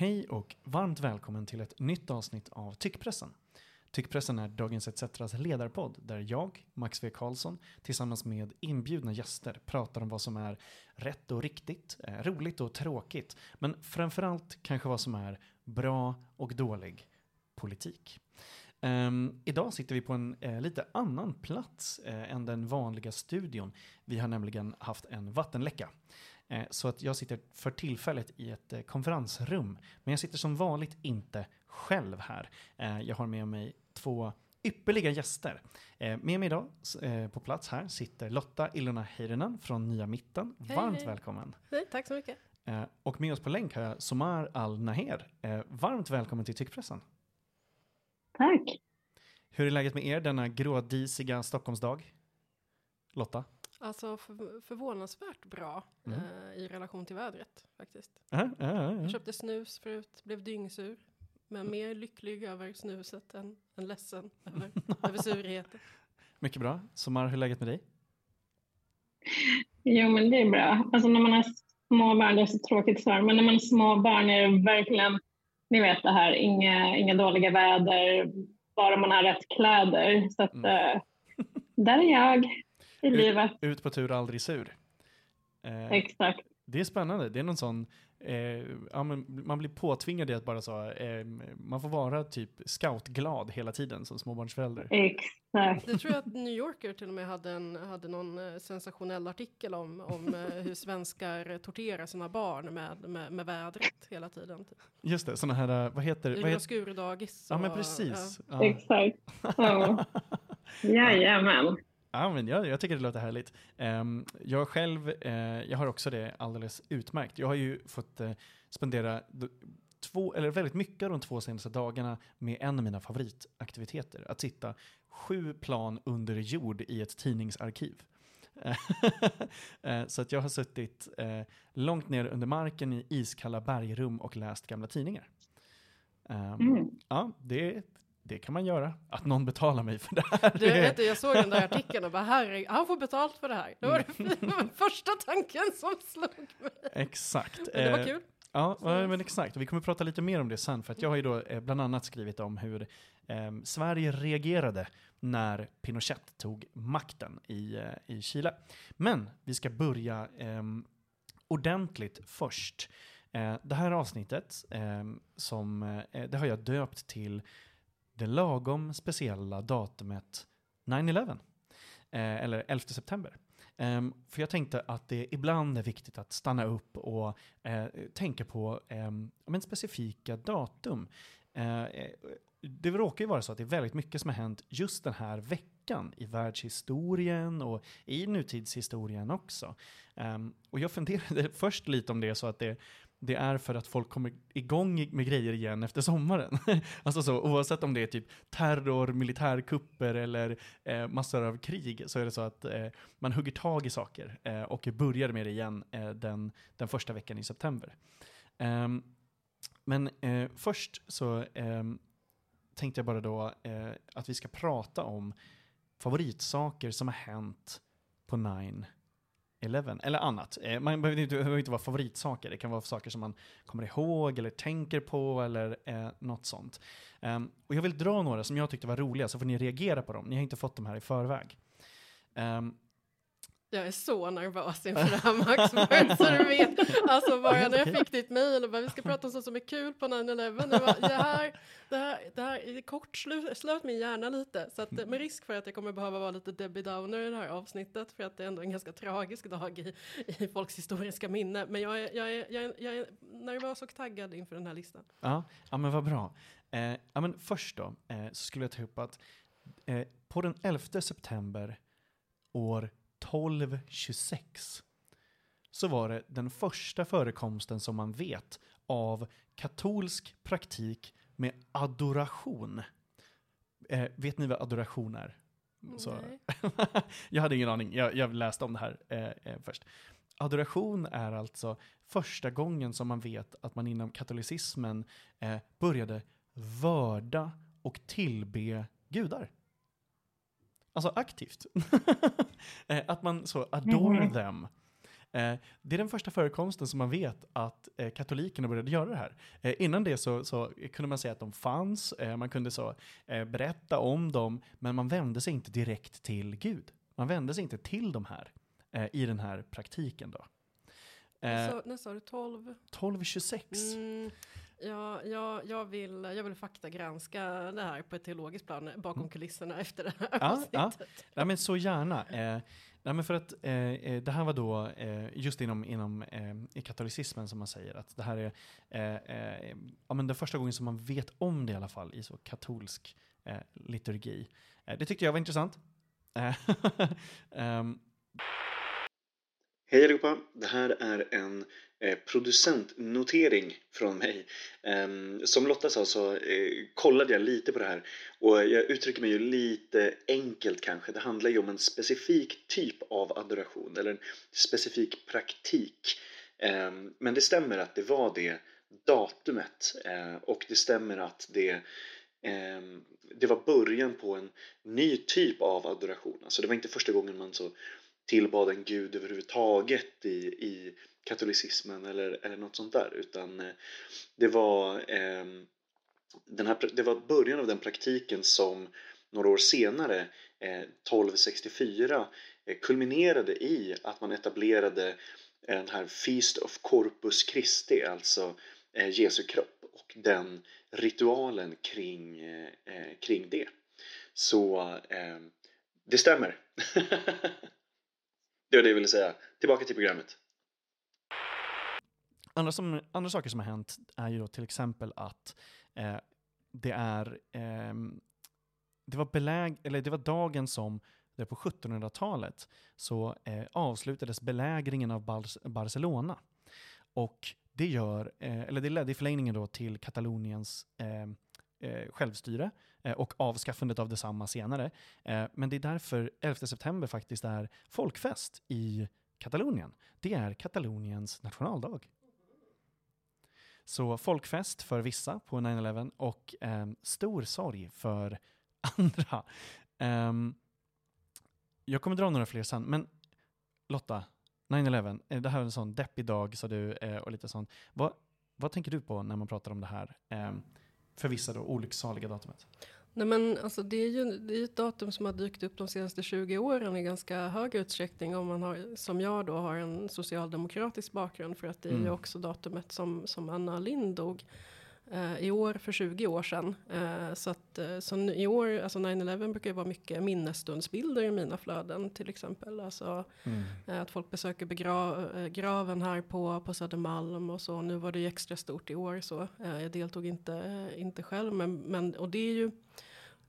Hej och varmt välkommen till ett nytt avsnitt av Tyckpressen. Tyckpressen är Dagens ETCs ledarpodd där jag, Max V. Karlsson, tillsammans med inbjudna gäster pratar om vad som är rätt och riktigt, eh, roligt och tråkigt, men framförallt kanske vad som är bra och dålig politik. Um, idag sitter vi på en uh, lite annan plats uh, än den vanliga studion. Vi har nämligen haft en vattenläcka. Eh, så att jag sitter för tillfället i ett eh, konferensrum. Men jag sitter som vanligt inte själv här. Eh, jag har med mig två ypperliga gäster. Med mig idag på plats här sitter Lotta Ilona Heirinen från Nya Mitten. Hej, Varmt hej. välkommen. Nej, tack så mycket. Och med oss på länk har jag Somar Al-Naher. Varmt välkommen till Tyckpressen. Tack. Hur är läget med er denna grådisiga Stockholmsdag? Lotta? Alltså för, förvånansvärt bra Mm. eh, i relation till vädret faktiskt. Äh, äh, äh, äh. Jag köpte snus förut, blev dyngsur. Men mer lycklig över snuset än, än ledsen över, över surheten. Mycket bra. Somar, hur är läget med dig? Jo, men det är bra. Alltså när man har små barn, det är så tråkigt svar, men när man har små barn är det verkligen, ni vet det här, inga, inga dåliga väder, bara man har rätt kläder. Så att, Mm. eh, där är jag i Ut- livet. Ut på tur, aldrig sur. Eh, Exakt. Det är spännande. Det är någon sån, eh, ja, men man blir påtvingad i att bara så, eh, man får vara typ scoutglad hela tiden som småbarnsförälder. Exakt. Det tror jag att New Yorker till och med hade, en, hade någon eh, sensationell artikel om, om eh, hur svenskar torterar sina barn med, med, med vädret hela tiden. Typ. Just det, såna här, eh, vad heter, heter skurdagis. Ja men precis. Ja. Exakt. Ja. Jajamän. Ja, men jag, jag tycker det låter härligt. Ehm, jag själv, eh, jag har också det alldeles utmärkt. Jag har ju fått eh, spendera två, eller väldigt mycket av de två senaste dagarna med en av mina favoritaktiviteter. Att sitta sju plan under jord i ett tidningsarkiv. Eh, Så att jag har suttit eh, långt ner under marken i iskalla bergrum och läst gamla tidningar. Ehm, Mm. Ja, det, det kan man göra. Att någon betalar mig för det här. Du, vet du, jag såg den där artikeln och bara herregud, han får betalt för det här. Det var det första tanken som slog mig. Exakt. Men det var Eh, kul. Ja, men exakt. Och vi kommer prata lite mer om det sen, för att jag har ju då eh, bland annat skrivit om hur eh, Sverige reagerade när Pinochet tog makten i, eh, i Chile. Men vi ska börja eh, ordentligt först. Eh, det här avsnittet, eh, som, det har jag döpt till det lagom speciella datumet 9-11. Eh, eller 11 september. Um, för jag tänkte att det ibland är viktigt att stanna upp och eh, tänka på um, men specifika datum. Eh, eh, det råkar ju vara så att det är väldigt mycket som har hänt just den här veckan i världshistorien och i nutidshistorien också. Um, och jag funderade först lite om det så att det, det är för att folk kommer igång med grejer igen efter sommaren. alltså så, oavsett om det är typ terror, militärkupper eller eh, massor av krig så är det så att eh, man hugger tag i saker eh, och börjar med det igen eh, den, den första veckan i september. Ehm, men eh, först så ehm, tänkte jag bara då eh, att vi ska prata om favoritsaker som har hänt på 9 11 eller annat. Eh, man behöver inte, behöver inte vara favoritsaker, det kan vara saker som man kommer ihåg eller tänker på eller eh, något sånt. Um, och jag vill dra några som jag tyckte var roliga så får ni reagera på dem. Ni har inte fått dem här i förväg. Um, jag är så nervös inför det här Max, så du vet. Alltså bara när jag fick ditt mejl och bara vi ska prata om sånt som är kul på 9-11. Det, var- det här, det här, det här är kort slu, slöt min hjärna lite. Så att, med risk för att jag kommer behöva vara lite Debbie Downer i det här avsnittet. För att det är ändå en ganska tragisk dag i, i folks historiska minne. Men jag är, jag, är, jag, är, jag är nervös och taggad inför den här listan. Ja, ja men vad bra. Eh, ja, men först då eh, så skulle jag ta upp att eh, på den 11 september år 1226 så var det den första förekomsten som man vet av katolsk praktik med adoration. Eh, vet ni vad adoration är? Jag hade ingen aning, jag, jag läste om det här eh, eh, först. Adoration är alltså första gången som man vet att man inom katolicismen eh, började vörda och tillbe gudar. Alltså aktivt. eh, att man så adore Mhm. them. Eh, det är den första förekomsten som man vet att eh, katolikerna började göra det här. Eh, innan det så, så kunde man säga att de fanns, eh, man kunde så eh, berätta om dem, men man vände sig inte direkt till Gud. Man vände sig inte till de här eh, i den här praktiken då. Eh, Så, när sa du 12? 1226. Mm, ja, ja, jag, vill, jag vill faktagranska det här på ett teologiskt plan bakom kulisserna efter det här Mm. Ja, ja. avsnittet. Ja, men så gärna. Eh, nej, men för att eh, eh, det här var då eh, just inom, inom eh, i katolicismen som man säger att det här är eh, eh, ja, men den första gången som man vet om det i alla fall i så katolsk liturgi. Det tyckte jag var intressant. Ehm, Hej allihopa! Det här är en eh, producentnotering från mig. Ehm, som Lotta sa så eh, kollade jag lite på det här och jag uttrycker mig ju lite enkelt kanske. Det handlar ju om en specifik typ av adoration eller en specifik praktik. Ehm, men det stämmer att det var det datumet eh, och det stämmer att det ehm, det var början på en ny typ av adoration. Alltså det var inte första gången man så tillbad en gud överhuvudtaget i, i katolicismen eller, eller något sånt där utan eh, det var eh, den här, det var början av den praktiken som några år senare, eh, 1264, eh, kulminerade i att man etablerade den här Feast of Corpus Christi, alltså eh, Jesu kropp och den ritualen kring, eh, kring det. Så eh, det stämmer. det var det jag ville säga. Tillbaka till programmet. andra, som, andra saker som har hänt är ju då till exempel att eh, det är eh, det var beläg, eller det var dagen som det på 1700-talet så eh, avslutades belägringen av Bar- Barcelona. Och det gör, eh, eller det ledde i förlängningen då till Kataloniens eh, eh, självstyre eh, Eh, och avskaffandet av detsamma senare. Eh, men det är därför 11 september faktiskt är folkfest i Katalonien. Det är Kataloniens nationaldag. Så folkfest för vissa på 9-11 och eh, stor sorg för andra. Ehm, jag kommer dra några fler sen, men Lotta, 9-11, eh, det här är en sån deppig dag sa du eh, och lite sånt. Vad, vad tänker du på när man pratar om det här? ehm, för vissa då olycksaliga datumet. Nej men alltså det är ju det är ju ett datum som har dykt upp de senaste 20 åren i ganska hög utsträckning om man har, som jag då har en socialdemokratisk bakgrund för att det är ju Mm. också datumet som, som Anna Lind dog i år för 20 år sedan. Eh, så att eh, så i år, alltså 9-11 brukar ju vara mycket minnesstundsbilder i mina flöden till exempel. Alltså Eh, Att folk besöker begra- eh, graven här på, på Södermalm och så. Nu var det ju extra stort i år så. Eh, Jag deltog inte, eh, inte själv. Men, men, och det är ju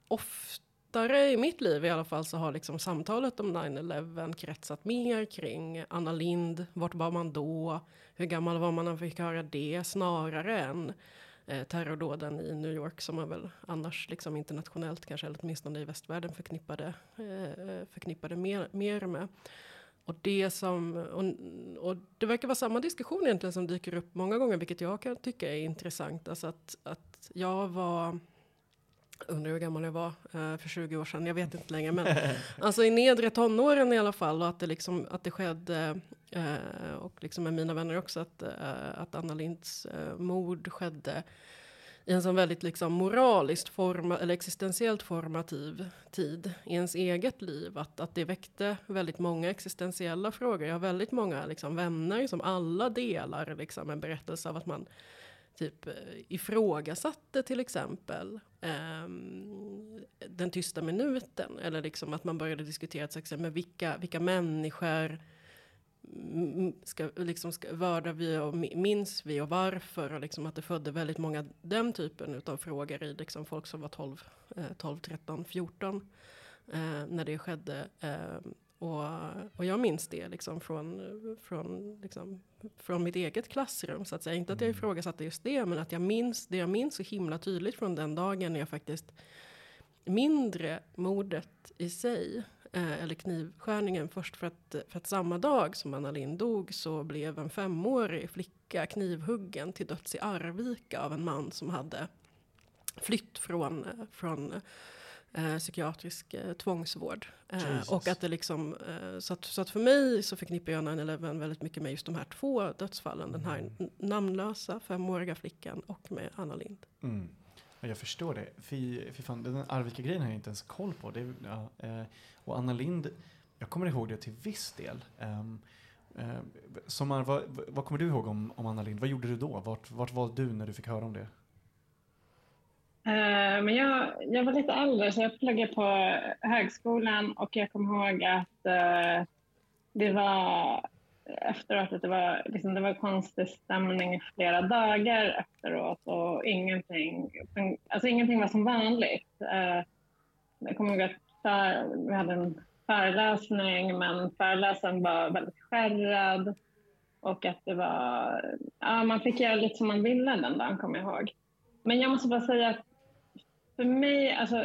oftare i mitt liv i alla fall så har liksom samtalet om 9-11 kretsat mer kring Anna Lind. Vart var man då? Hur gammal var man när man fick höra det? Snarare än eh, terrordåden i New York som man väl annars liksom internationellt kanske eller åtminstone i västvärlden förknippade, eh, eh, förknippade mer, mer med. Och det som, och, och det verkar vara samma diskussion egentligen som dyker upp många gånger, vilket jag kan tycka är intressant. Alltså att, att jag var, undrar hur gammal jag var eh, för 20 år sedan, jag vet inte längre, men alltså i nedre tonåren i alla fall och att det liksom, att det skedde, eh, och liksom med mina vänner också, att, eh, att Anna Linds mord skedde i en sån väldigt liksom moraliskt forma, eller existentiellt formativ tid i ens eget liv. Att, att det väckte väldigt många existentiella frågor. Jag har väldigt många liksom, vänner som alla delar liksom, en berättelse av att man typ eh, ifrågasatte till exempel eh, den tysta minuten. Eller liksom att man började diskutera till exempel, med vilka, vilka människor mm, mm, ska, liksom ska, vördar vi och minns vi och varför? Och liksom att det födde väldigt många den typen av frågor i liksom folk som var 12, eh, 12 13, 14 eh, när det skedde. Eh, och, och jag minns det liksom från, från, liksom, från mitt eget klassrum. Så att säga. Inte att jag ifrågasatte just det, men att jag minns det jag minns så himla tydligt från den dagen när jag faktiskt mindre mordet i sig, eh, eller knivskärningen först för att, för att samma dag som Anna Lindh dog så blev en femårig flicka knivhuggen till döds i Arvika av en man som hade flytt från, eh, från eh, psykiatrisk eh, tvångsvård. Eh, och att det liksom, eh, så, att, så att för mig så förknippar jag 9-11 väldigt mycket med just de här två dödsfallen. Den här n- namnlösa femåriga flickan och med Anna Lind. Mm. Ja, jag förstår det. Fy, fy fan, den Arvika-grejen har jag inte ens koll på. Det, ja, eh, och Anna Lind, jag kommer ihåg det till viss del. Um, Sommar, vad, vad kommer du ihåg om, om Anna Lind? Vad gjorde du då? Vart, vart var du när du fick höra om det? Eh, men jag, jag var lite äldre så jag pluggade på högskolan och jag kommer ihåg att uh, det var efteråt att det var, liksom, det var konstig stämning flera dagar efteråt och ingenting, alltså ingenting var som vanligt. Uh, Jag kommer ihåg att för, vi hade en föreläsning men föreläsaren var väldigt skärrad och att det var, ja man fick göra lite som man ville den dagen kommer jag ihåg. Men jag måste bara säga att för mig, alltså,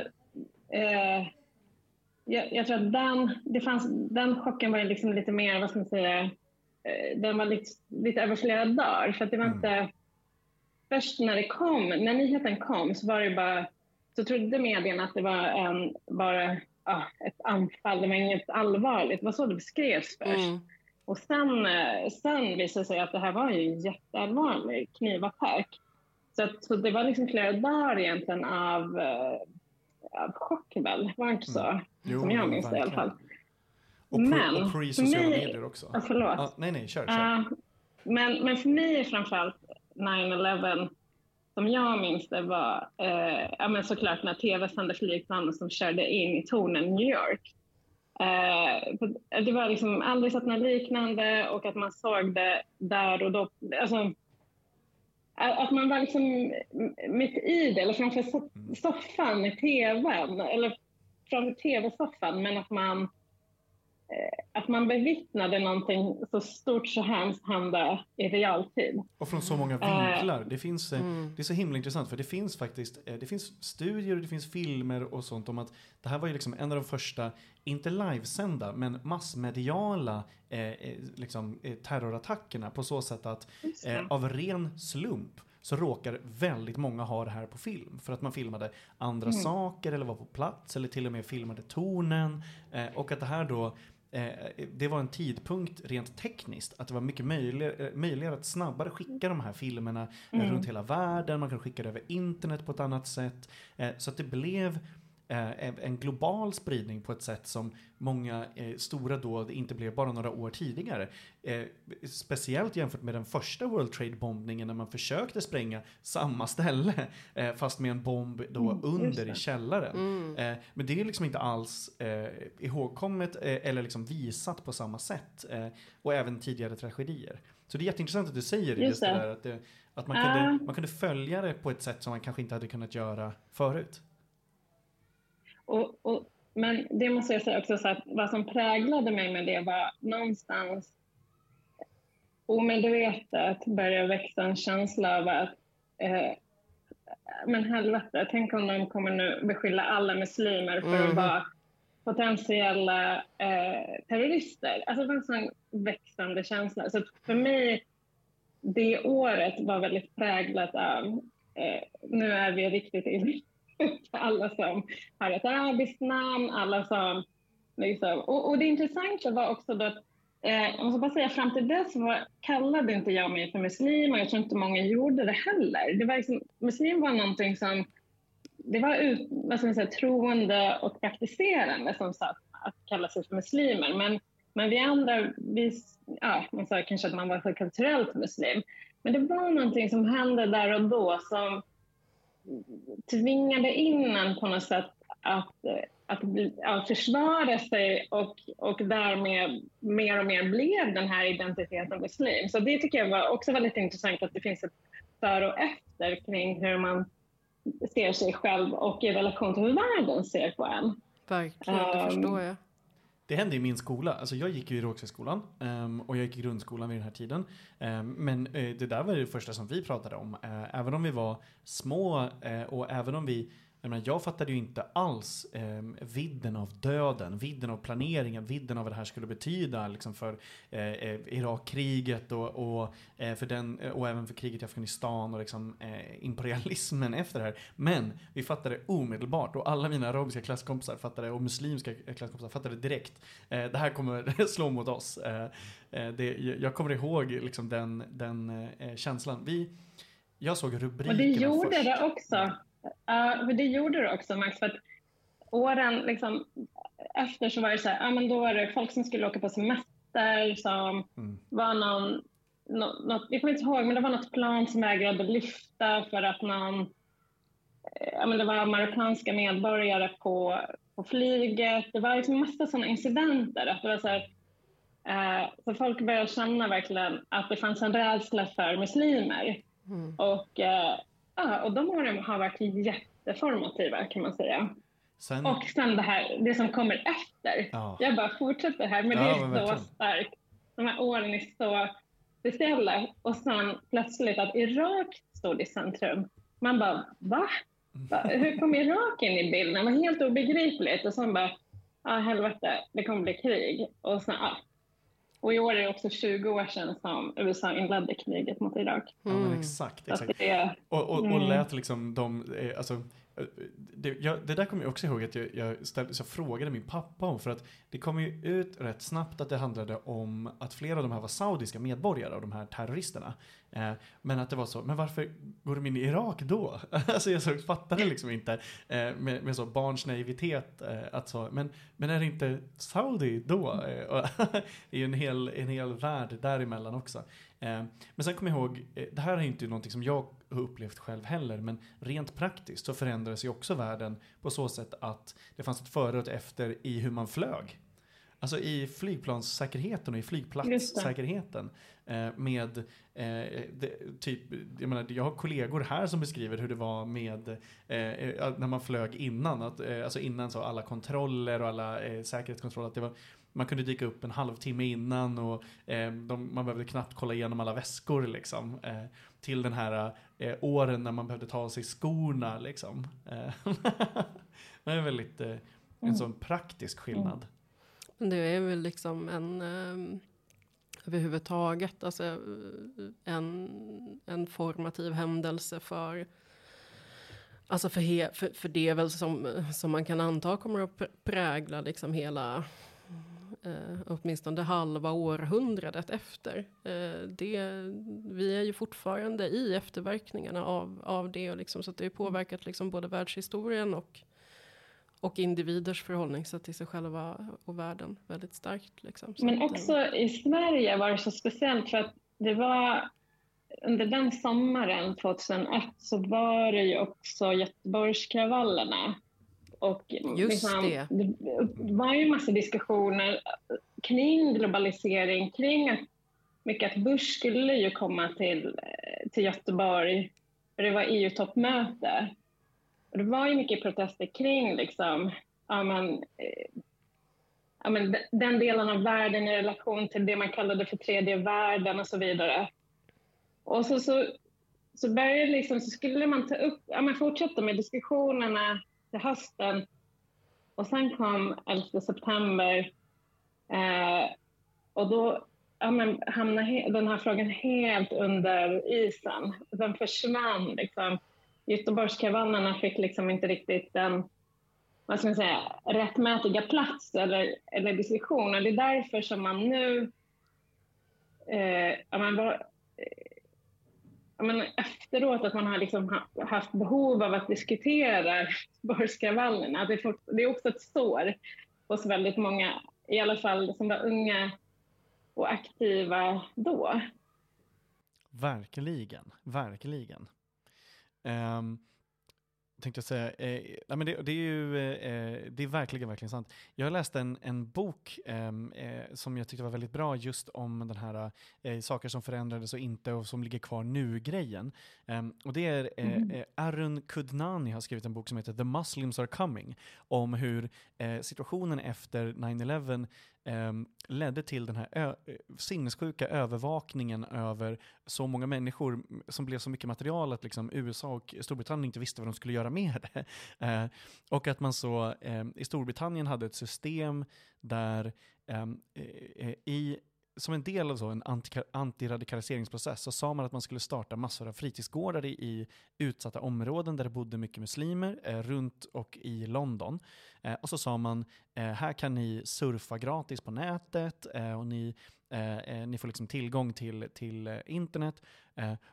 eh, jag, jag tror att den, det fanns, den chocken var liksom lite mer, vad ska man säga, eh, den var lite, lite över flera dagar. För det var Mm. inte, först när det kom, när nyheten kom så var det bara, så trodde medierna att det var en, bara ja, ett anfall, det var inget allvarligt. Det var så det beskrevs först. Mm. Och sen, eh, sen visade det sig att det här var ju en jätteallvarlig knivattack. Så, att, så det var liksom flera dagar egentligen av, eh, av chock väl, var det inte så? Mm. Jo, Som jag minns det i alla fall. Och, pre, Men, och pre-sociala för mig- medier också. Ja, förlåt. Ja, nej, nej, kör, kör. Ja, men, men för mig är framförallt 9-11, som jag minns det, var eh, ja, men såklart när tv sände flygplanen som körde in i tornen New York. Eh, det var liksom aldrig sett något liknande och att man såg det där och då. Alltså, att man var liksom mitt i det, eller framför Mm. soffan i tvn, eller framför tv-soffan, men att man att man bevittnade någonting så stort så hemskt hända i realtid. Och från så många Eh, vinklar. Det, finns, eh, Mm. det är så himla intressant för det finns faktiskt eh, det finns studier och det finns filmer och sånt om att det här var ju liksom en av de första, inte livesända, men massmediala eh, eh, liksom, eh, terrorattackerna på så sätt att eh, av ren slump så råkar väldigt många ha det här på film. För att man filmade andra Mm. saker eller var på plats eller till och med filmade tornen. Eh, och att det här då Eh, det var en tidpunkt rent tekniskt att det var mycket möjligare, möjligare att snabbare skicka de här filmerna eh, Mm. runt hela världen. Man kan skicka det över internet på ett annat sätt. Eh, så att det blev eh, en- en global spridning på ett sätt som många eh, stora dåd inte blev bara några år tidigare. Eh, speciellt jämfört med den första World Trade-bombningen när man försökte spränga samma ställe eh, fast med en bomb då Mm, under i källaren. Mm. Eh, men det är liksom inte alls eh, ihågkommet eh, eller liksom visat på samma sätt. Eh, och även tidigare tragedier. Så det är jätteintressant att du säger Just just det där att, det, att man, kunde, man kunde följa det på ett sätt som man kanske inte hade kunnat göra förut. Och, och, men det måste jag säga också, så att vad som präglade mig med det var någonstans omedvetet började växa en känsla av att eh, men helvete, tänk om de kommer nu beskylla alla muslimer för att Mhm. vara potentiella eh, terrorister. Alltså det var en sån växande känsla. Så att för mig, det året var väldigt präglat av eh, nu är vi riktigt illa alla som har ett arabiskt namn, alla som... Liksom, och, och det intressanta var också då att eh, jag måste bara säga, fram till dess var, kallade inte jag mig för muslim och jag tror inte många gjorde det heller. Det var liksom, muslim var någonting som... Det var ut, vad ska man säga, troende och praktiserande som satt att kalla sig för muslimer. Men, men vi andra, vi, ja, man sa kanske att man var för kulturellt muslim. Men det var någonting som hände där och då som tvingade in en på något sätt att, att, att försvara sig och, och därmed mer och mer blev den här identiteten muslim. Så det tycker jag var också väldigt intressant att det finns ett före och efter kring hur man ser sig själv och i relation till hur världen ser på en. Verkligen, det Ehm, förstår jag. Det hände i min skola. Alltså jag gick ju i Rågsvedsskolan um, ehm, och jag gick i grundskolan vid den här tiden. Ehm, men eh, det där var det första som vi pratade om. Eh, även om vi var små eh, och även om vi jag, menar, jag fattade ju inte alls eh, vidden av döden, vidden av planeringen, vidden av vad det här skulle betyda liksom för eh, eh Irakkriget och, och, eh, för den, och även för kriget i Afghanistan och liksom, eh, imperialismen efter det här. Men vi fattade omedelbart och alla mina arabiska klasskompisar fattade och muslimska klasskompisar fattade direkt. Eh, det här kommer slå mot oss. det, jag kommer ihåg liksom den, den känslan. Vi, jag såg rubrikerna Och det gjorde först. det också. Ja, uh, det gjorde det också Max. För att åren liksom, efter så var det så här, ja, men då var det folk som skulle åka på semester som mm. var någon, no, något, jag kommer inte ihåg, men det var något plan som vägrade lyfta för att någon, eh, ja, men det var marockanska medborgare på, på flyget. Det var liksom massa sådana incidenter. Att det var så här, uh, så folk började känna verkligen att det fanns en rädsla för muslimer. Mm. Och, eh, ja, och de åren har varit jätteformativa kan man säga. Sen... Och sen det här, det som kommer efter. Ja. Jag bara fortsätter här, men ja, det är men så starkt. De här åren är så speciella. Och sen plötsligt att Irak stod i centrum. Man bara, va? Hur kom Irak in i bilden? Det var helt obegripligt. Och sen bara, ja helvete, det kommer bli krig. Och sen, ja, och i år är det också 20 år sedan som USA inledde kriget mot Irak. Mm. Ja, exakt. exakt. Det, och, och, och mm. lät liksom de, eh, alltså, det, jag, det där kommer jag också ihåg att jag, jag, ställ, jag frågade min pappa om för att det kom ju ut rätt snabbt att det handlade om att flera av de här var saudiska medborgare av de här terroristerna. Eh, men att det var så, men varför går de in i Irak då? alltså jag så fattade liksom inte eh, med, med, så barns naivitet eh, att så, men, men är det inte Saudi då? Eh, det är ju en hel, en hel värld däremellan också. Eh, men sen kommer jag ihåg, eh, det här är inte någonting som jag upplevt själv heller, men rent praktiskt så förändrades ju också världen på så sätt att det fanns ett före och ett efter i hur man flög. Alltså i flygplanssäkerheten och i flygplatssäkerheten. Eh, med eh, det, typ, jag, menar, jag har kollegor här som beskriver hur det var med eh, när man flög innan. Att, eh, alltså innan så alla kontroller och alla eh, säkerhetskontroller. Att det var, man kunde dyka upp en halvtimme innan och eh, de, man behövde knappt kolla igenom alla väskor liksom. Till den här åren när man behövde ta av sig skorna liksom. det är väldigt en mm. sån praktisk skillnad. Det är väl liksom en um, överhuvudtaget alltså, en, en formativ händelse för Alltså för, he, för, för det väl som, som man kan anta kommer att prägla liksom hela eh, åtminstone halva århundradet efter. Eh, det, vi är ju fortfarande i efterverkningarna av, av det, och liksom, så att det har påverkat liksom både världshistorien och och individers förhållningssätt till sig själva och världen väldigt starkt. Liksom. Men också i Sverige var det så speciellt för att det var under den sommaren 2001 så var det ju också Göteborgskravallerna. Och Just liksom, det. Det var ju massa diskussioner kring globalisering, kring att mycket att Bush skulle ju komma till, till Göteborg, för det var EU-toppmöte. Och det var ju mycket protester kring liksom, ja, men, eh, ja, men, den delen av världen i relation till det man kallade för tredje världen och så vidare. Och så, så, så började liksom, så skulle man ta upp, ja, men fortsätta med diskussionerna till hösten. Och sen kom 11 september eh, och då ja, men, hamnade den här frågan helt under isen. Den försvann liksom. Göteborgskravallerna fick liksom inte riktigt den vad ska man säga, rättmätiga plats eller, eller diskussion. Och det är därför som man nu eh, ja, man var, men efteråt att man har liksom haft behov av att diskutera Göteborgskravallerna. Det, det är också ett sår hos väldigt många, i alla fall som var unga och aktiva då. Verkligen, verkligen. Um, tänkte jag säga, eh, nej men det, det, är ju eh, det är verkligen, verkligen sant. Jag läste en, en bok ehm, eh, som jag tyckte var väldigt bra just om den här eh, saker som förändrades och inte och som ligger kvar nu-grejen. Ehm, och det är eh, mm. Eh, Arun Kudnani har skrivit en bok som heter The Muslims are coming om hur situationen efter 9-11 eh, Ehm, ledde till den här ö- eh, sinnessjuka övervakningen över så många människor som blev så mycket material att liksom USA och Storbritannien inte visste vad de skulle göra med det. Eh, och att man så eh, i Storbritannien hade ett system där ehm, eh, eh, i som en del av så en anti- antiradikaliseringsprocess så sa man att man skulle starta massor av fritidsgårdar i, i utsatta områden där det bodde mycket muslimer eh, runt och i London. Eh, och så sa man, eh, här kan ni surfa gratis på nätet eh, och ni, ni får liksom tillgång till, till internet.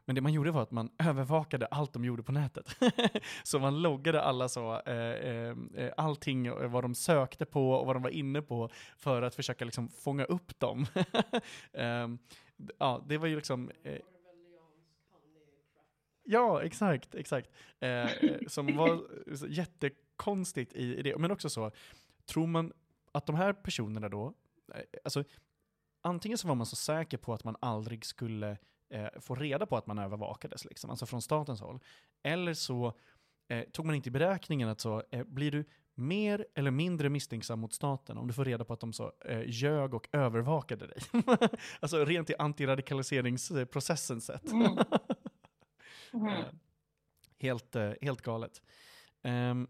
Men det man gjorde var att man övervakade allt de gjorde på nätet. så man loggade alla så, allting, vad de sökte på och vad de var inne på för att försöka liksom fånga upp dem. Ehm, ja, det var ju liksom... Ja, exakt, exakt. Eh, som var så jättekonstigt i, det. Men också så, tror man att de här personerna då, eh, alltså antingen så var man så säker på att man aldrig skulle eh, få reda på att man övervakades, liksom, alltså från statens håll. Eller så eh, tog man inte i beräkningen att så, eh, blir du mer eller mindre misstänksam mot staten om du får reda på att de så eh, ljög och övervakade dig. alltså rent i antiradikaliseringsprocessen sett. Mm. Mhm. Eh, helt, eh, helt galet. Ehm,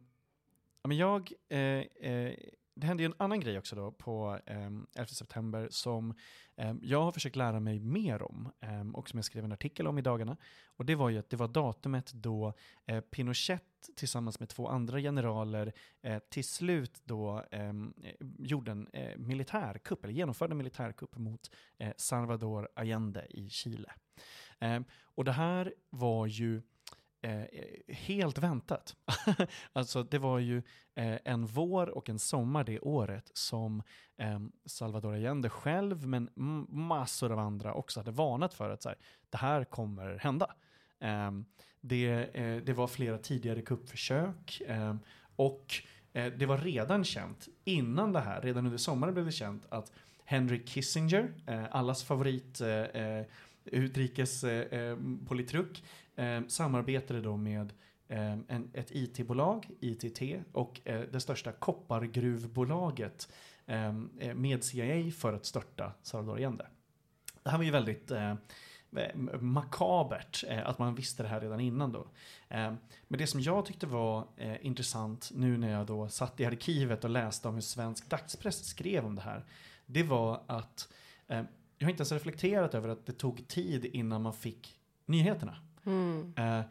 men jag, eh, eh, det hände ju en annan grej också då på eh, 11 september som ehm, jag har försökt lära mig mer om ehm, och som jag skrev en artikel om i dagarna. Och det var ju att det var datumet då eh, Pinochet tillsammans med två andra generaler eh, till slut då eh, gjorde en eh, militärkupp, eller genomförde en militärkupp mot eh, Salvador Allende i Chile. Ehm, och det här var ju eh, helt väntat. alltså det var ju eh, en vår och en sommar det året som eh, Salvador Allende själv, men massor av andra också hade varnat för att så här, det här kommer hända. Ehm, det, eh, det var flera tidigare kuppförsök ehm, och eh, det var redan känt innan det här, redan under sommaren blev det känt att Henry Kissinger, eh, allas favorit eh, eh, utrikespolitruk, eh, eh, eh, samarbetade då med eh, en, ett IT-bolag, ITT, och eh, det största koppargruvbolaget ehm, eh, med CIA för att störta Salvador Allende. Det här var ju väldigt eh, eh makabert eh, att man visste det här redan innan då. Eh, men det som jag tyckte var eh, intressant nu när jag då satt i arkivet och läste om hur svensk dagspress skrev om det här, det var att eh, jag har inte ens reflekterat över att det tog tid innan man fick nyheterna. Mm. Eh,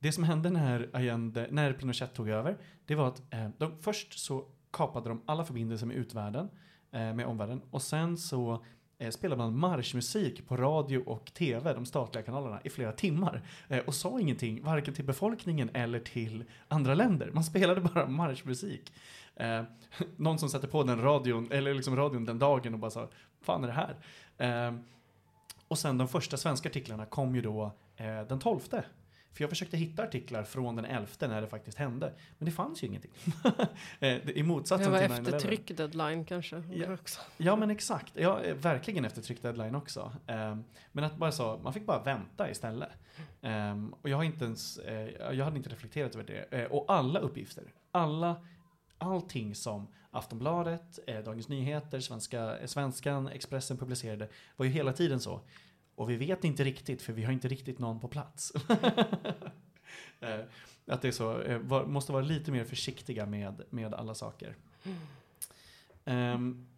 det som hände när, Allende, när Pinochet tog över, det var att eh, de, först så kapade de alla förbindelser med utvärlden, eh, med omvärlden, och sen så eh, spelade man marschmusik på radio och tv, de statliga kanalerna, i flera timmar. Eh, och sa ingenting, varken till befolkningen eller till andra länder. Man spelade bara marschmusik. Eh, någon som satte på den radion, eller liksom radion den dagen och bara sa, fan är det här? Eh, och sen de första svenska artiklarna kom ju då eh, den 12. För jag försökte hitta artiklar från den 11 när det faktiskt hände. Men det fanns ju ingenting. eh, I motsatsen Det var till 9/11. efter tryckdeadline kanske. Ja. Också. Ja men exakt, ja, eh, verkligen efter tryck deadline också. Ehm, men att bara så, man fick bara vänta istället. Ehm, och jag har inte ens, eh, jag hade inte reflekterat över det. Och alla uppgifter, alla, allting som Aftonbladet, eh, Dagens Nyheter, Svenska, eh, Svenskan, Expressen publicerade var ju hela tiden så. Och vi vet inte riktigt för vi har inte riktigt någon på plats. Eh, att det är så, eh, var, måste vara lite mer försiktiga med, med alla saker. Um,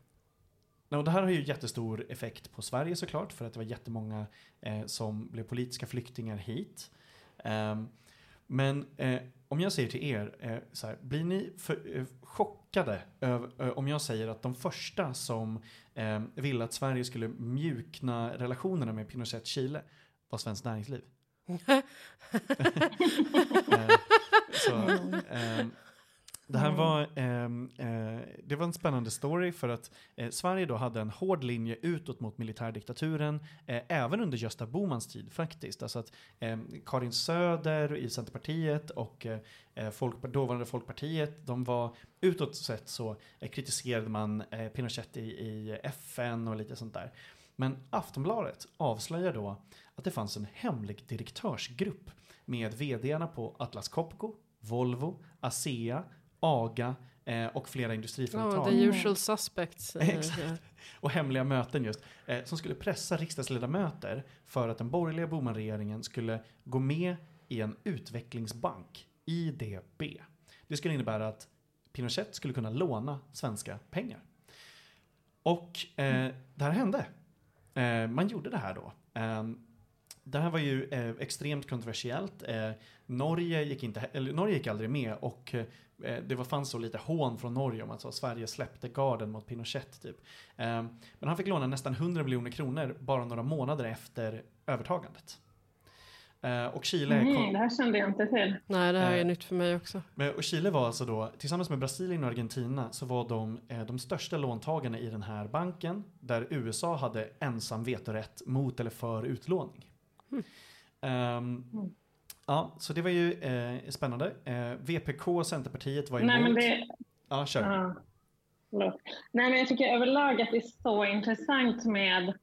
och det här har ju jättestor effekt på Sverige såklart, för att det var jättemånga eh, som blev politiska flyktingar hit. Ehm, men eh, om jag säger till er, eh, så här, blir ni för, eh, chockade över, eh, om jag säger att de första som eh, ville att Sverige skulle mjukna relationerna med Pinochet-Chile var Svenskt Näringsliv? Så, ehm, det här var, ehm, eh, det var en spännande story för att eh, Sverige då hade en hård linje utåt mot militärdiktaturen, eh, även under Gösta Bomans tid faktiskt. Alltså att eh, Karin Söder i Centerpartiet och eh, eh, folk, dåvarande Folkpartiet, de var utåt sett så eh, kritiserade man Pinochet i, i FN och lite sånt där. Men Aftonbladet avslöjar då att det fanns en hemlig direktörsgrupp med vdarna på Atlas Copco, Volvo, ASEA, AGA, eh, och flera industriföretag. the usual suspects. eh, Exakt. och hemliga möten just, eh, som skulle pressa riksdagsledamöter för att den borgerliga Bohman-regeringen skulle gå med i en utvecklingsbank, IDB. Det skulle innebära att Pinochet skulle kunna låna svenska pengar. Och eh, det här hände. Eh, man gjorde det här då. Eh, det här var ju eh, extremt kontroversiellt. Eh, Norge, gick inte, eller, Norge gick aldrig med och det var, fanns så lite hån från Norge om att så, Sverige släppte garden mot Pinochet. Typ. Eh, men han fick låna nästan 100 miljoner kronor bara några månader efter övertagandet. Eh, och Chile kom, Mm, det här kände jag inte till. Nej, det här är Eh, nytt för mig också. men, och Chile var alltså då, tillsammans med Brasilien och Argentina, så var de eh, de största låntagarna i den här banken, där USA hade ensam vetorätt mot eller för utlåning. Mm. Ehm, Mm. Ja, så det var ju eh, spännande. Eh, VPK och Centerpartiet var emot. Nej, men det, Ja, kör. Ja. Nej, men jag tycker överlag att det är så intressant med...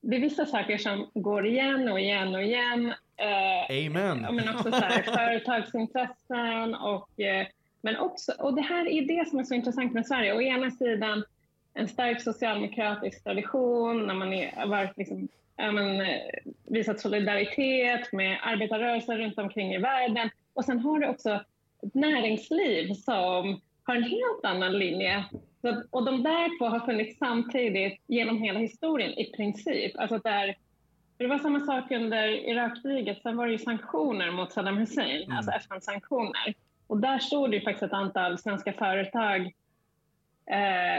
Det är vissa saker som går igen och igen och igen. Eh, Amen. men också så här, företagsintressen och... Eh, men också, och det här är det som är så intressant med Sverige. Å ena sidan en stark socialdemokratisk tradition när man är, varit liksom, men, eh, visat solidaritet med arbetarrörelser runt omkring i världen. Och sen har du också ett näringsliv som har en helt annan linje. Så, och de där två har funnits samtidigt genom hela historien i princip. Alltså där, det var samma sak under Irakkriget, sen var det ju sanktioner mot Saddam Hussein, Mm. alltså FN-sanktioner. Och där stod det ju faktiskt ett antal svenska företag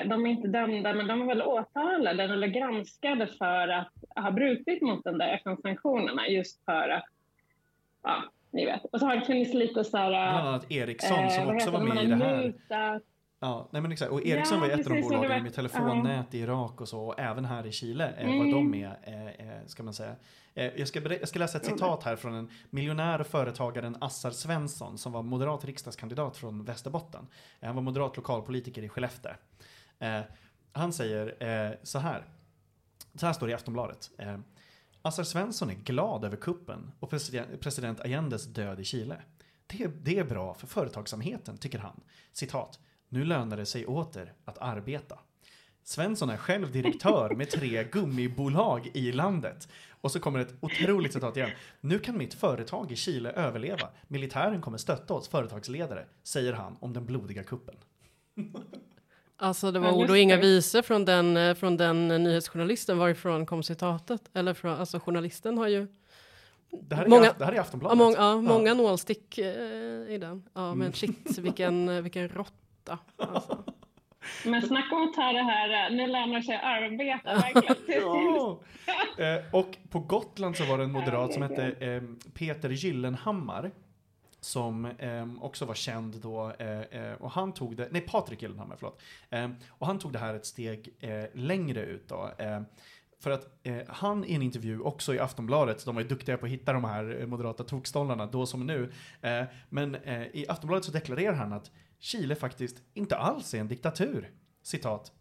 de är inte dömda, men de är väl åtalade eller granskade för att ha brutit mot den där FN-sanktionerna just för att, ja, ni vet. Och så har det funnits lite så här... Bland annat Ericsson som vad också var med i det här. mutat. Ja, nej men exakt. Och Ericsson Ja, var ett av de bolagen var- med telefonnät i Irak och så. Och även här i Chile Mm. de med, eh, eh, ska man säga. Eh, jag, ska jag ska läsa ett citat här från en miljonär och företagaren Assar Svensson som var moderat riksdagskandidat från Västerbotten. Han var moderat lokalpolitiker i Skellefteå. Eh, han säger så här. Så här står det i Aftonbladet. Assar Svensson är glad över kuppen och president, president Allendes död i Chile. Det, det är bra för företagsamheten, tycker han. Citat. Nu lönar det sig åter att arbeta. Svensson är själv direktör med tre gummibolag i landet. Och så kommer ett otroligt citat igen. Nu kan mitt företag i Chile överleva. Militären kommer stötta oss företagsledare, säger han om den blodiga kuppen. Alltså det var Ja, ord och inga visor från den, eh, från den eh, nyhetsjournalisten. Varifrån kom citatet? Eller från, alltså journalisten har ju Det här är, Många- det här är ja, Aftonbladet. många, ja, många nålstick eh, i den. Ja, men shit, vilken, vilken råtta. Alltså. Men snacka om att ta det här, eh, nu lönar sig arbeta, verkligen. Ja. Eh, och på Gotland så var det en moderat som hette eh, Peter Gyllenhammar. Som eh, också var känd då. Eh, eh, och han tog det, nej Patrik Gyllenhammar, förlåt. Och han tog det här ett steg längre ut då. För att eh, han i en intervju, också i Aftonbladet, de var ju duktiga på att hitta de här moderata tokstollarna då som nu. Eh, men eh, i Aftonbladet så deklarerar han att Chile faktiskt inte alls är en diktatur. Citat.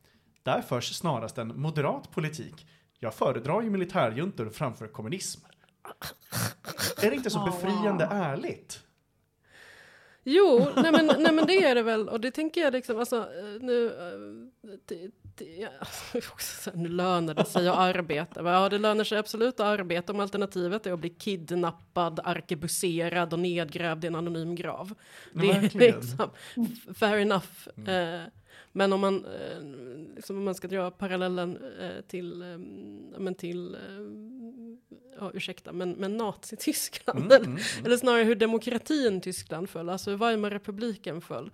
Där förs snarast en moderat politik. Jag föredrar ju militärjuntor framför kommunism. Är det inte så Ja, befriande wow. ärligt? Jo, nej men, nej men det är det väl. Och det tänker jag liksom, alltså eh, nu... ja, också så här, nu lönar det sig att arbeta. Ja, det lönar sig absolut att arbeta om alternativet är att bli kidnappad, arkebuserad och nedgrävd i en anonym grav. Men det är liksom fair enough. Mm. Eh, men om man, eh, liksom, om man ska dra parallellen eh, till, men till ja, ursäkta, men, men Nazityskland. Mm, eller, mm, mm. eller snarare hur demokratin Tyskland föll, alltså hur Weimarrepubliken föll.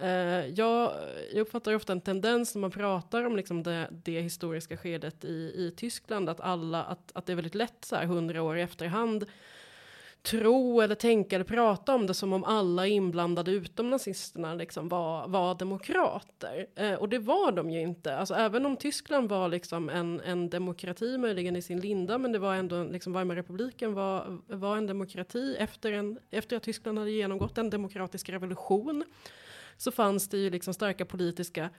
Eh, jag, jag uppfattar ofta en tendens när man pratar om liksom det, det historiska skedet i, i Tyskland, att, alla, att, att det är väldigt lätt så här hundra år i efterhand tro eller tänka eller prata om det som om alla inblandade utom nazisterna liksom var, var demokrater. Eh, och det var de ju inte. Alltså, även om Tyskland var liksom en, en demokrati möjligen i sin linda, men det var ändå liksom Weimarrepubliken var, var en demokrati efter, en, efter att Tyskland hade genomgått en demokratisk revolution så fanns det ju liksom starka politiska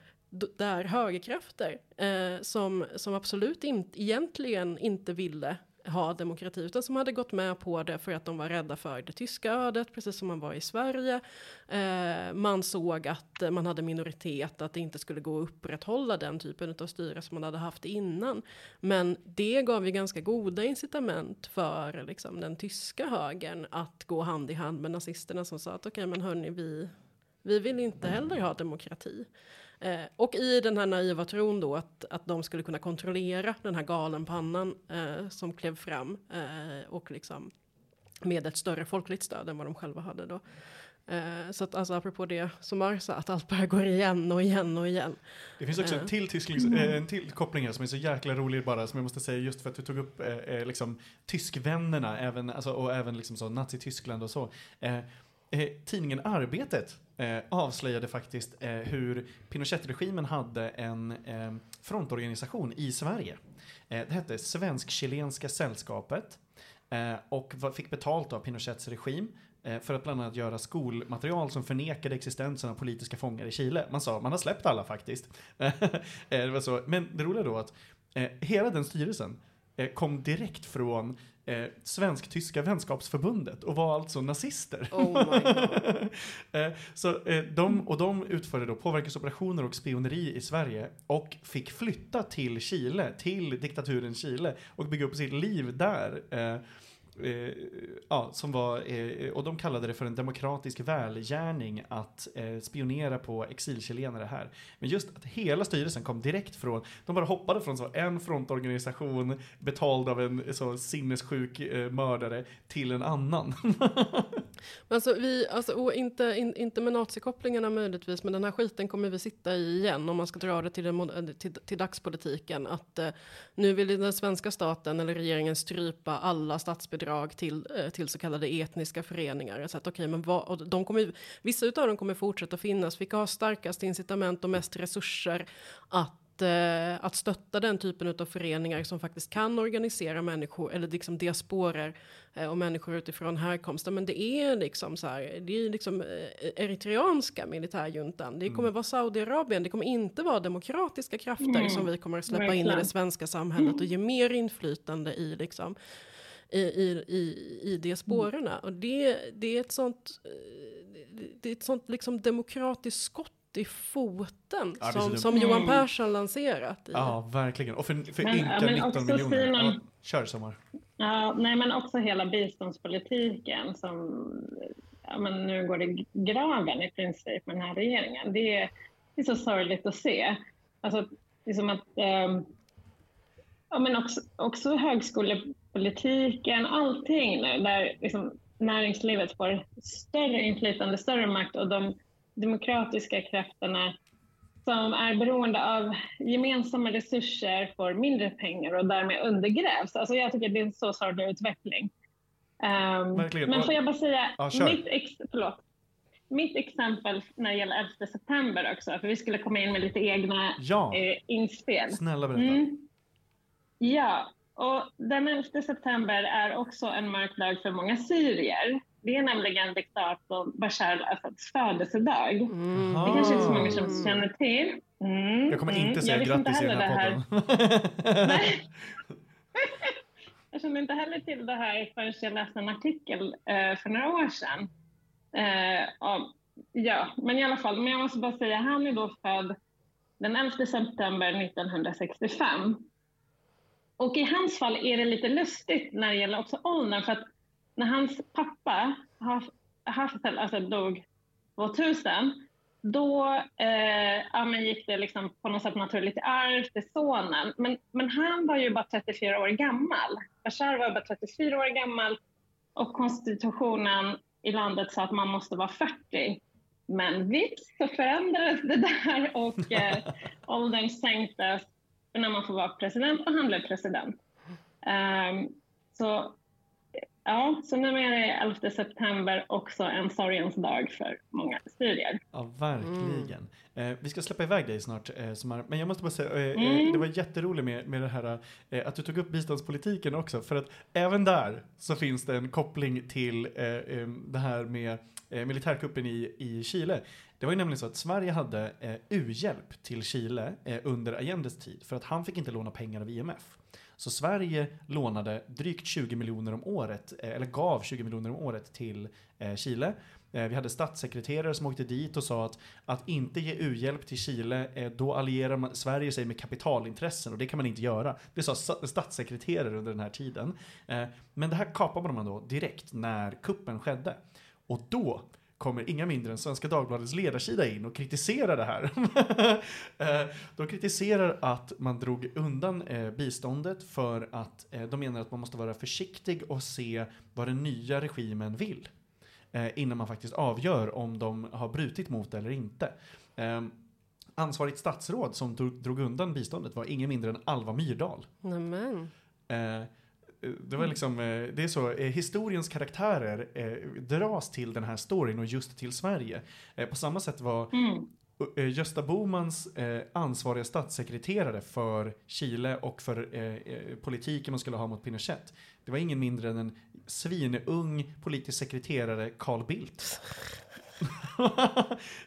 där högerkrafter eh, som, som absolut in, egentligen inte ville ha demokrati, utan som hade gått med på det för att de var rädda för det tyska ödet, precis som man var i Sverige. Eh, man såg att man hade minoritet, att det inte skulle gå att upprätthålla den typen av styre som man hade haft innan. Men det gav ju ganska goda incitament för liksom, den tyska högern att gå hand i hand med nazisterna som sa att okej, okay, men hörni, vi, vi vill inte heller ha demokrati. Eh, och i den här naiva tron då att, att de skulle kunna kontrollera den här galenpannan eh, som klev fram eh, och liksom med ett större folkligt stöd än vad de själva hade då. Eh, så att alltså apropå det som Mar sa, att allt bara går igen och igen och igen. Det finns också en Eh. till, tysklings, eh, en till koppling här som är så jäkla rolig bara, som jag måste säga just för att du tog upp eh, eh, liksom tyskvännerna, även, alltså, och även liksom så Nazityskland och så. Eh, tidningen Arbetet eh, avslöjade faktiskt eh, hur Pinochet-regimen hade en eh, frontorganisation i Sverige. Eh, det hette Svensk-Chilenska sällskapet eh, och var, fick betalt av Pinochets regim eh, för att bland annat göra skolmaterial som förnekade existensen av politiska fångar i Chile. Man sa, man har släppt alla faktiskt. Eh, det var så. Men det roliga då att eh, hela den styrelsen kom direkt från eh, Svensk-Tyska vänskapsförbundet och var alltså nazister. Oh. Eh, så, eh, de, och de utförde då påverkansoperationer och spioneri i Sverige och fick flytta till Chile, till diktaturen Chile och bygga upp sitt liv där. Eh, eh, ja, som var, eh, och de kallade det för en demokratisk välgärning att eh, spionera på exilchilenare här. Men just att hela styrelsen kom direkt från, de bara hoppade från så en frontorganisation betald av en så sinnessjuk eh, mördare till en annan. Men alltså, vi, alltså, och inte, in, inte med nazikopplingarna möjligtvis, men den här skiten kommer vi sitta i igen om man ska dra det till, den, eh, till, till dagspolitiken. Att eh, nu vill den svenska staten eller regeringen strypa alla statsbidrag till, eh, till så kallade etniska föreningar. Så att, okay, men vad, och de kommer, vissa av dem kommer fortsätta finnas. Vilka har starkast incitament och mest resurser att eh, att stötta den typen av föreningar som faktiskt kan organisera människor eller liksom diasporer eh, och människor utifrån härkomsten. Men det är liksom så här, det är liksom eritreanska militärjuntan. Det kommer vara Saudiarabien, det kommer inte vara demokratiska krafter Mm, som vi kommer att släppa in i verkligen. det svenska samhället och ge mer inflytande i liksom i, i, i, i diasporerna. Och det, det är ett sånt, eh, det- är ett sånt liksom demokratiskt skott i foten Ja, som, som Johan Mm. Persson lanserat. I. Ja, verkligen. Och för, för Men- ynka ja, men 19 också miljoner. Simon- Ja, kör Sommar. Ja, nej, men också hela biståndspolitiken som ja, men nu går det graven i princip med den här regeringen. Det är, det är så sorgligt att se. Alltså, det är som att ehm, ja, men också, också högskolepolitiken, allting nu där liksom näringslivet får större inflytande, större makt och de demokratiska krafterna som är beroende av gemensamma resurser får mindre pengar och därmed undergrävs. Alltså jag tycker det är en så sorglig utveckling. Verkligen. men får jag bara säga, Ja, mitt, ex, förlåt. mitt exempel när det gäller 11 september också, för vi skulle komma in med lite egna Ja, eh, inspel. snälla berätta. Mm. Ja, och den 11 september är också en mörk dag för många syrier. Det är nämligen diktatorn Bashar al-Assads födelsedag. Mm. Det kanske inte så många som Mm. känner till. Mm, Jag kommer mm. inte säga Jag visste grattis i den här podden. Nej. Jag kände inte heller till det här förrän jag läste en artikel eh, för några år sedan. Eh, om, ja, men i alla fall, men jag måste bara säga, han är då född den 11 september 1965. Och i hans fall är det lite lustigt när det gäller också åldern, för att när hans pappa, Hafez alltså dog 2000, då eh, ja, gick det liksom på något sätt naturligt i arv till sonen. Men, men han var ju bara 34 år gammal. Bashar var bara 34 år gammal och konstitutionen i landet sa att man måste vara 40. Men vips så förändrades det där och eh, åldern sänktes för när man får vara president och han blev president. Um, så ja, så numera är 11 september också en sorgens dag för många syrier. Ja, verkligen. Eh, vi ska släppa iväg dig snart, eh, Samar. Men jag måste bara säga, eh, eh, Mm. det var jätteroligt med, med det här eh, att du tog upp biståndspolitiken också. För att även där så finns det en koppling till eh, eh, det här med eh, militärkuppen i, i Chile. Det var ju nämligen så att Sverige hade eh, u-hjälp till Chile eh, under Allendes tid för att han fick inte låna pengar av IMF. Så Sverige lånade drygt 20 miljoner om året, eh, eller gav 20 miljoner om året till eh, Chile. Eh, vi hade statssekreterare som åkte dit och sa att att inte ge u-hjälp till Chile, då allierar man, Sverige sig med kapitalintressen och det kan man inte göra. Det sa statssekreterare under den här tiden. Men det här kapade man då direkt när kuppen skedde. Och då kommer inga mindre än Svenska Dagbladets ledarsida in och kritiserar det här. Eh, de kritiserar att man drog undan eh, biståndet för att eh, de menar att man måste vara försiktig och se vad den nya regimen vill innan man faktiskt avgör om de har brutit mot det eller inte. Eh, ansvarigt statsråd som drog, drog undan biståndet var ingen mindre än Alva Myrdal. Nämen. Det var liksom, eh, det är så, eh, historiens karaktärer eh, dras till den här storyn och just till Sverige. På samma sätt var Mm. Gösta Bomans eh, ansvariga statssekreterare för Chile och för eh, politiken man skulle ha mot Pinochet. Det var ingen mindre än en svinung politisk sekreterare, Carl Bildt.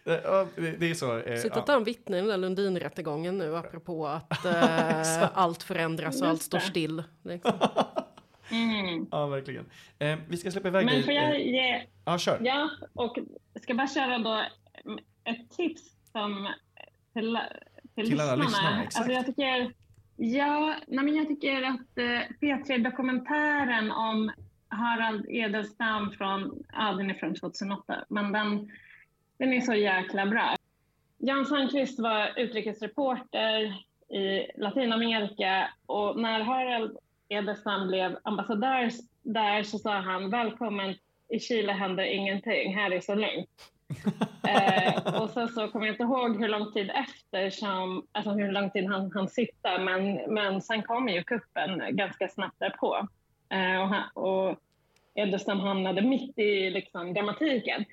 Eh, det, det är så. Eh, Sitter ja. han vittne i den där Lundinrättegången nu apropå att eh, allt förändras och allt står still? Liksom. Mm. ja, verkligen. Eh, vi ska släppa iväg Men dig. får eh, jag ge, Ja, kör. ja, och ska bara köra då ett tips som till, till, Till alla lyssnarna. lyssnare, exakt. Alltså jag tycker, ja, nej men jag tycker att eh, P3-dokumentären om Harald Edelstam från, ja den är från 2008, men den, den är så jäkla bra. Jan Sandqvist var utrikesreporter i Latinamerika och när Harald Edelstam blev ambassadör där så sa han välkommen i Chile händer ingenting, här är så lugnt. eh, och sen så kommer jag inte ihåg hur lång tid efter som, alltså hur lång tid han, han sitta, men, men sen kom ju kuppen ganska snabbt därpå. Eh, och, han, och Edelstam hamnade mitt i liksom, dramatiken.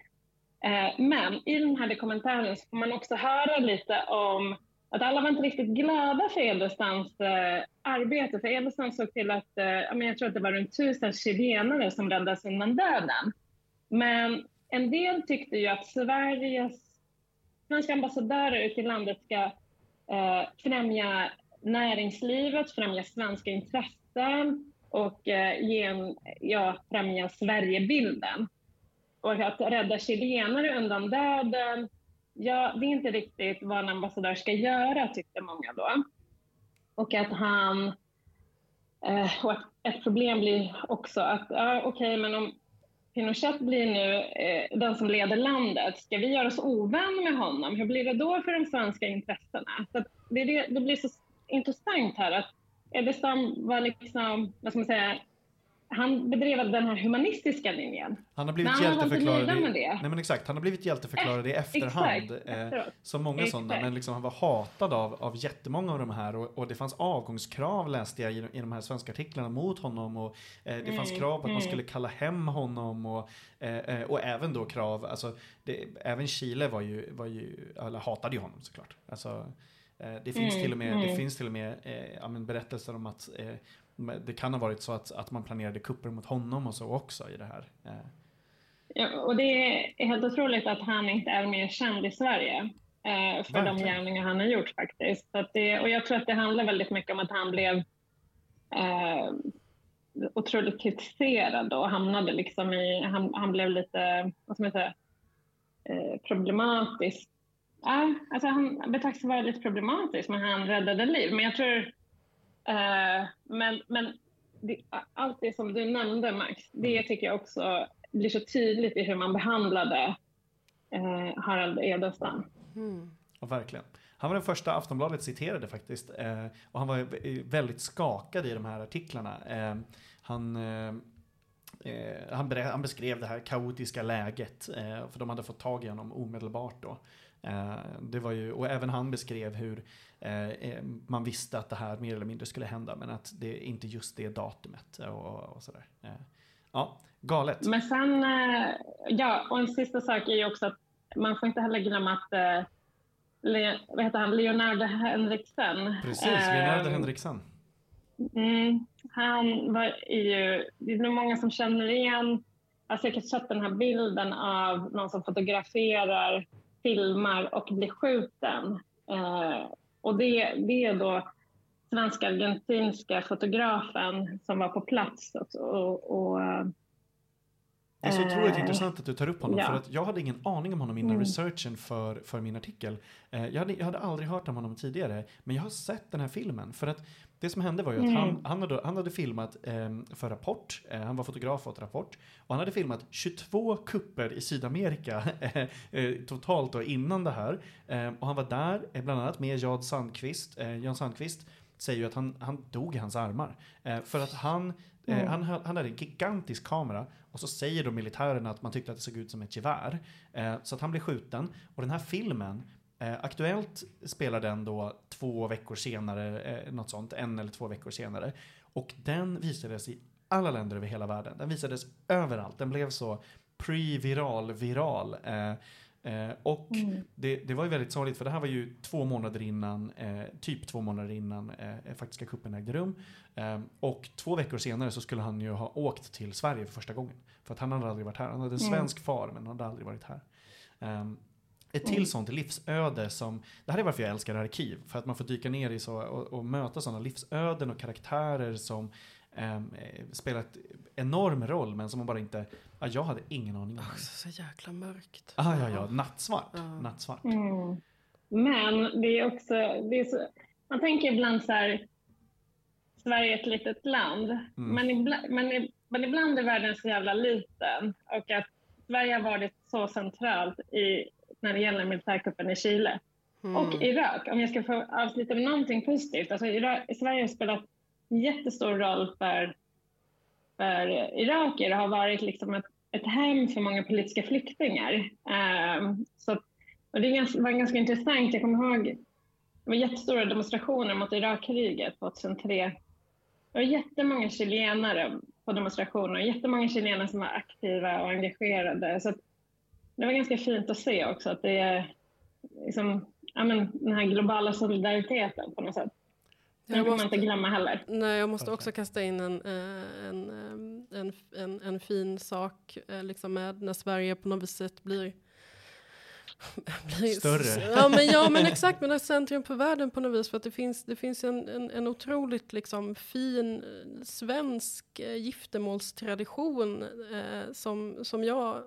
Eh, men i den här dokumentären så får man också höra lite om att alla var inte riktigt glada för Edelstams eh, arbete. För Edelstam såg till att, eh, jag tror att det var runt tusen chilenare som räddades undan döden. Men en del tyckte ju att Sveriges svenska ambassadörer ute i landet ska eh, främja näringslivet, främja svenska intressen och eh, ge en, ja, främja Sverigebilden. Och att rädda chilenare undan döden, ja, det är inte riktigt vad en ambassadör ska göra, tyckte många då. Och att han... Eh, och att ett problem blir också att, ja, okej, men om Pinochet blir nu eh, den som leder landet, ska vi göra oss ovän med honom? Hur blir det då för de svenska intressena? Så att det, det, det blir så intressant här att Edelstam var liksom, vad ska man säga, han bedrev den här humanistiska linjen. Han har blivit Men hjälteförklarad i, nej men exakt, han har blivit hjälteförklarad i efterhand. Exakt, eh, som många Exakt. sådana, men liksom han var hatad av, av jättemånga av de här och, och det fanns avgångskrav läste jag i, i de här svenska artiklarna mot honom och eh, det fanns Mm, krav på att man mm. skulle kalla hem honom och, eh, eh, och även då krav, alltså det, även Chile var ju, var ju, eller hatade ju honom såklart. Alltså, eh, det finns Mm, till och med, det mm. finns till och med eh, berättelser om att eh, det kan ha varit så att, att man planerade kupper mot honom och så också i det här. Eh, Ja, och det är helt otroligt att han inte är mer känd i Sverige eh, för de Verkligen. gärningar han har gjort faktiskt. Så det, och jag tror att det handlar väldigt mycket om att han blev eh, otroligt kritiserad och hamnade liksom i, han, han blev lite, vad ska man säga, eh, problematisk. Ja, alltså han betraktas vara lite problematisk, men han räddade liv. Men jag tror, eh, men, men det, allt det som du nämnde Max, det tycker jag också blir så tydligt i hur man behandlade eh, Harald Edelstam. Mm. Ja, verkligen. Han var den första Aftonbladet citerade faktiskt. Eh, och han var väldigt skakad i de här artiklarna. Eh, han, eh, eh, han, han beskrev det här kaotiska läget. Eh, för de hade fått tag i honom omedelbart då. Eh, det var ju, och även han beskrev hur eh, eh, man visste att det här mer eller mindre skulle hända. Men att det inte just det datumet och, och sådär. Ja, galet. Men sen, ja, och en sista sak är ju också att man får inte heller glömma att Le, vad heter han, Leonardo Henriksen. Precis, Leonardo Henriksen. Mm, han var ju, det är nog många som känner igen, jag har säkert sett den här bilden av någon som fotograferar, filmar och blir skjuten. Eh, och det, det är då svensk-argentinska fotografen som var på plats. Och, och, och Det är så otroligt Eh, intressant att du tar upp honom, ja. för att jag hade ingen aning om honom innan Mm. researchen för, för min artikel. Eh, jag, hade, jag hade aldrig hört om honom tidigare, men jag har sett den här filmen. För att det som hände var ju att Mm. han, han, hade, han hade filmat eh, för Rapport, eh, han var fotograf åt Rapport, och han hade filmat 22 kupper i Sydamerika eh, eh, totalt då innan det här. Eh, och han var där, eh, bland annat med Jan Sandqvist. Eh, Jan Sandqvist säger ju att han, han dog i hans armar. För att han, Mm. han, han hade en gigantisk kamera och så säger då militärerna att man tyckte att det såg ut som ett gevär. Så att han blev skjuten. Och den här filmen, eh, aktuellt spelar den då två veckor senare, eh, något sånt, en eller två veckor senare. Och den visades i alla länder över hela världen. Den visades överallt. Den blev så pre-viral, viral. Eh, eh, och Mm. det, det var ju väldigt sorgligt för det här var ju två månader innan, eh, typ två månader innan eh, faktiska kuppen ägde rum. Eh, och två veckor senare så skulle han ju ha åkt till Sverige för första gången. För att han hade aldrig varit här. Han hade en Mm. svensk far men han hade aldrig varit här. Ett till Mm. sånt livsöde som, det här är varför jag älskar arkiv, för att man får dyka ner i så och, och möta sådana livsöden och karaktärer som ehm, eh, spelar ett enorm roll men som man bara inte, ja, jag hade ingen aning om. Också så jäkla mörkt. Ah, ja, ja, nattsvart. Ja. Nattsvart. Mm. Men det är också, det är så, man tänker ibland så här, Sverige är ett litet land, Mm. men, ibland, men, men ibland är världen så jävla liten och att Sverige har varit så centralt i, när det gäller militärkuppen i Chile. Mm. Och Irak, om jag ska få avsluta med någonting positivt. Alltså Irak, Sverige har spelat jättestor roll för, för iraker och har varit liksom ett, ett hem för många politiska flyktingar. Ehm, så, och det var ganska intressant. Jag kommer ihåg det var jättestora demonstrationer mot Irakkriget 2003. Det var jättemånga chilenare på demonstrationer, jättemånga chilenare som var aktiva och engagerade. Så det var ganska fint att se också att det är liksom, ja, men, den här globala solidariteten på något sätt. Den Jag får man måste- inte glömma heller. Nej, jag måste också kasta in en, eh, en, ehm, en, en, en fin sak eh, liksom med när Sverige på något sätt blir Större. Ja men, ja, men exakt, men det är centrum för världen på något vis. För att det finns, det finns en, en, en otroligt liksom, fin eh, svensk eh, giftermålstradition eh, som, som jag eh,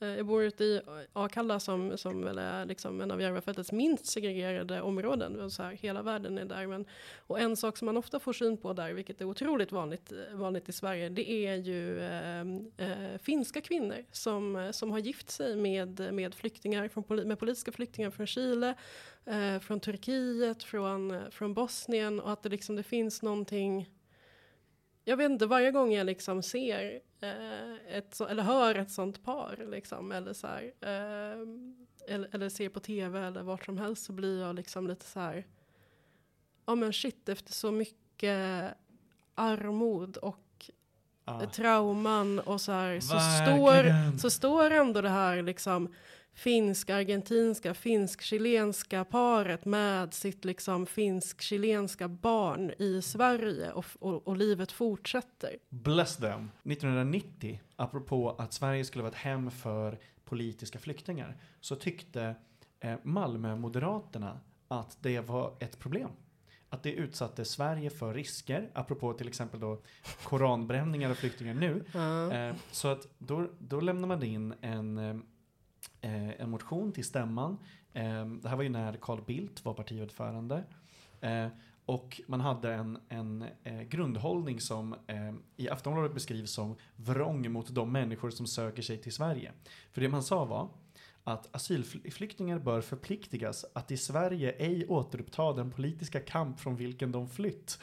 Eh, jag bor ute i Akalla som, som väl är liksom en av Järvafältets minst segregerade områden. Så här, hela världen är där. Men, och en sak som man ofta får syn på där, vilket är otroligt vanligt, eh, vanligt i Sverige, det är ju ehm, eh, finska kvinnor som, eh, som har gift sig med, med flyktingar, från, med politiska flyktingar från Chile, eh, från Turkiet, från, från Bosnien och att det, liksom, det finns någonting jag vet inte, varje gång jag liksom ser ett så, eller hör ett sånt par liksom, eller så här, eh, eller, eller ser på tv eller vart som helst så blir jag liksom lite så här, ja men shit, efter så mycket armod och Ah. trauman och så här, så Verkligen. står, så står ändå det här liksom finsk-argentinska, finsk-chilenska paret med sitt liksom finsk-chilenska barn i Sverige och, och, och livet fortsätter. Bless them. 1990, apropå att Sverige skulle vara ett hem för politiska flyktingar, så tyckte eh, Malmö-moderaterna att det var ett problem. Att det utsatte Sverige för risker, apropå till exempel då koranbränningar och flyktingar nu. Eh, så att då, då lämnar man in en, eh, en motion till stämman. Eh, det här var ju när Carl Bildt var partiordförande. Eh, och man hade en, en eh, grundhållning som eh, i Aftonbladet beskrivs som vrång mot de människor som söker sig till Sverige. För det man sa var att asylflyktingar bör förpliktigas att i Sverige ej återuppta den politiska kamp från vilken de flytt.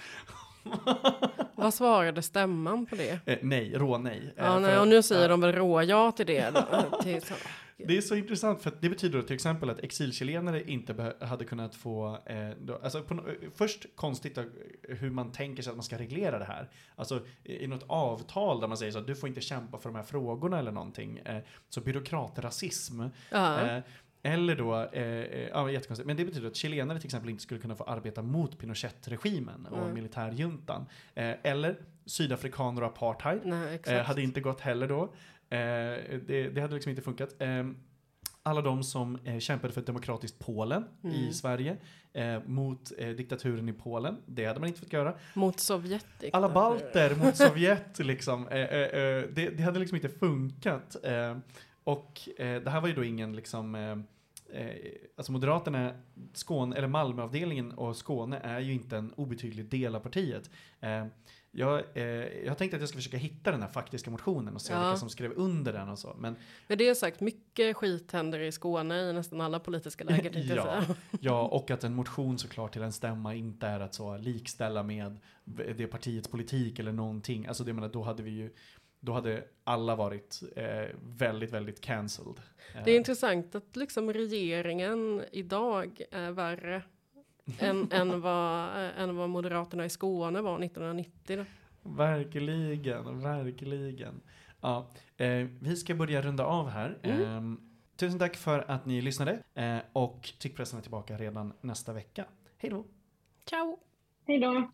Vad svarade stämman på det? Eh, nej, rå nej. Eh, Ja, nej, och nu säger ja. de väl rå ja till det. Då, till. Det är så intressant för det betyder till exempel att exilchilenare inte hade kunnat få, eh, då, alltså på, eh, först konstigt då, hur man tänker sig att man ska reglera det här. Alltså i något avtal där man säger så att du får inte kämpa för de här frågorna eller någonting. Eh, så byråkratrasism. Ja. Eh, eller då, eh, eh, ja jättekonstigt, men det betyder att chilenare till exempel inte skulle kunna få arbeta mot Pinochet-regimen och Mm. militärjuntan. Eh, eller sydafrikaner och apartheid. Nej. Eh, hade inte gått heller då. Eh, det, det hade liksom inte funkat. Eh, alla de som eh, kämpade för ett demokratiskt Polen Mm. i Sverige mot diktaturen i Polen. Det hade man inte fått göra. Mot Sovjet. Alla balter mot Sovjet liksom. Det, det hade liksom inte funkat. Och det här var ju då ingen liksom alltså Moderaterna, Skåne, eller Malmöavdelningen och Skåne är ju inte en obetydlig del av partiet. Jag, eh, jag tänkte att jag ska försöka hitta den här faktiska motionen och se Ja. vilka som skrev under den och så. Men Med det sagt, mycket skit händer i Skåne i nästan alla politiska läger. Ja. Ja, och att en motion såklart till en stämma inte är att så likställa med det partiets politik eller någonting. Alltså det menar, då hade vi ju, då hade alla varit eh, väldigt, väldigt cancelled. Det är Eh, intressant att liksom regeringen idag är värre än, än, vad, än vad Moderaterna i Skåne var 1990. Då. Verkligen, verkligen. Ja, eh, vi ska börja runda av här. Mm. Eh, tusen tack för att ni lyssnade eh, och Tyckpressen är tillbaka redan nästa vecka. Hej då! Ciao! Hej då.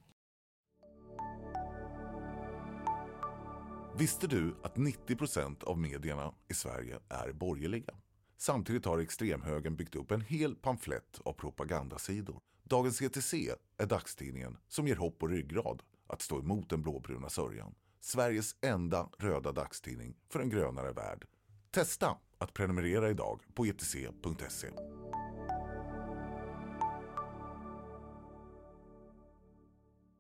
Visste du att 90% av medierna i Sverige är borgerliga? Samtidigt har extremhögern byggt upp en hel pamflett av propagandasidor. Dagens ETC är dagstidningen som ger hopp och ryggrad att stå emot den blåbruna sörjan. Sveriges enda röda dagstidning för en grönare värld. Testa att prenumerera idag på etc.se.